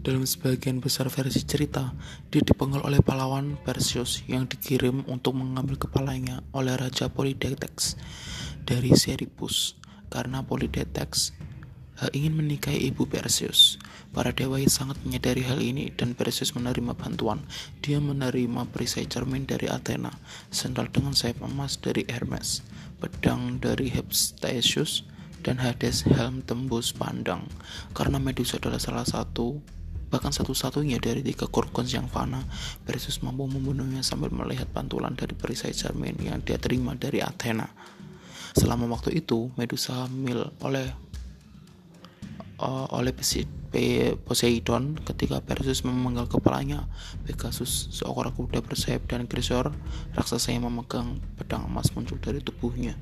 Dalam sebagian besar versi cerita, dia dipenggal oleh pahlawan Perseus yang dikirim untuk mengambil kepalanya oleh Raja Polydectes dari Seripus karena Polydectes ingin menikahi ibu Perseus. Para dewa sangat menyadari hal ini dan Perseus menerima bantuan. Dia menerima perisai cermin dari Athena, sendal dengan sayap emas dari Hermes, pedang dari Hephaestus, dan Hades helm tembus pandang. Karena Medusa adalah salah satu Bahkan satu-satunya dari tiga Gorgons yang fana, Perseus mampu membunuhnya sambil melihat pantulan dari perisai cermin yang dia terima dari Athena. Selama waktu itu, Medusa hamil oleh uh, oleh Poseidon ketika Perseus memenggal kepalanya. Pegasus, seorang kuda bersayap dan Chrysaor, raksasa yang memegang pedang emas muncul dari tubuhnya.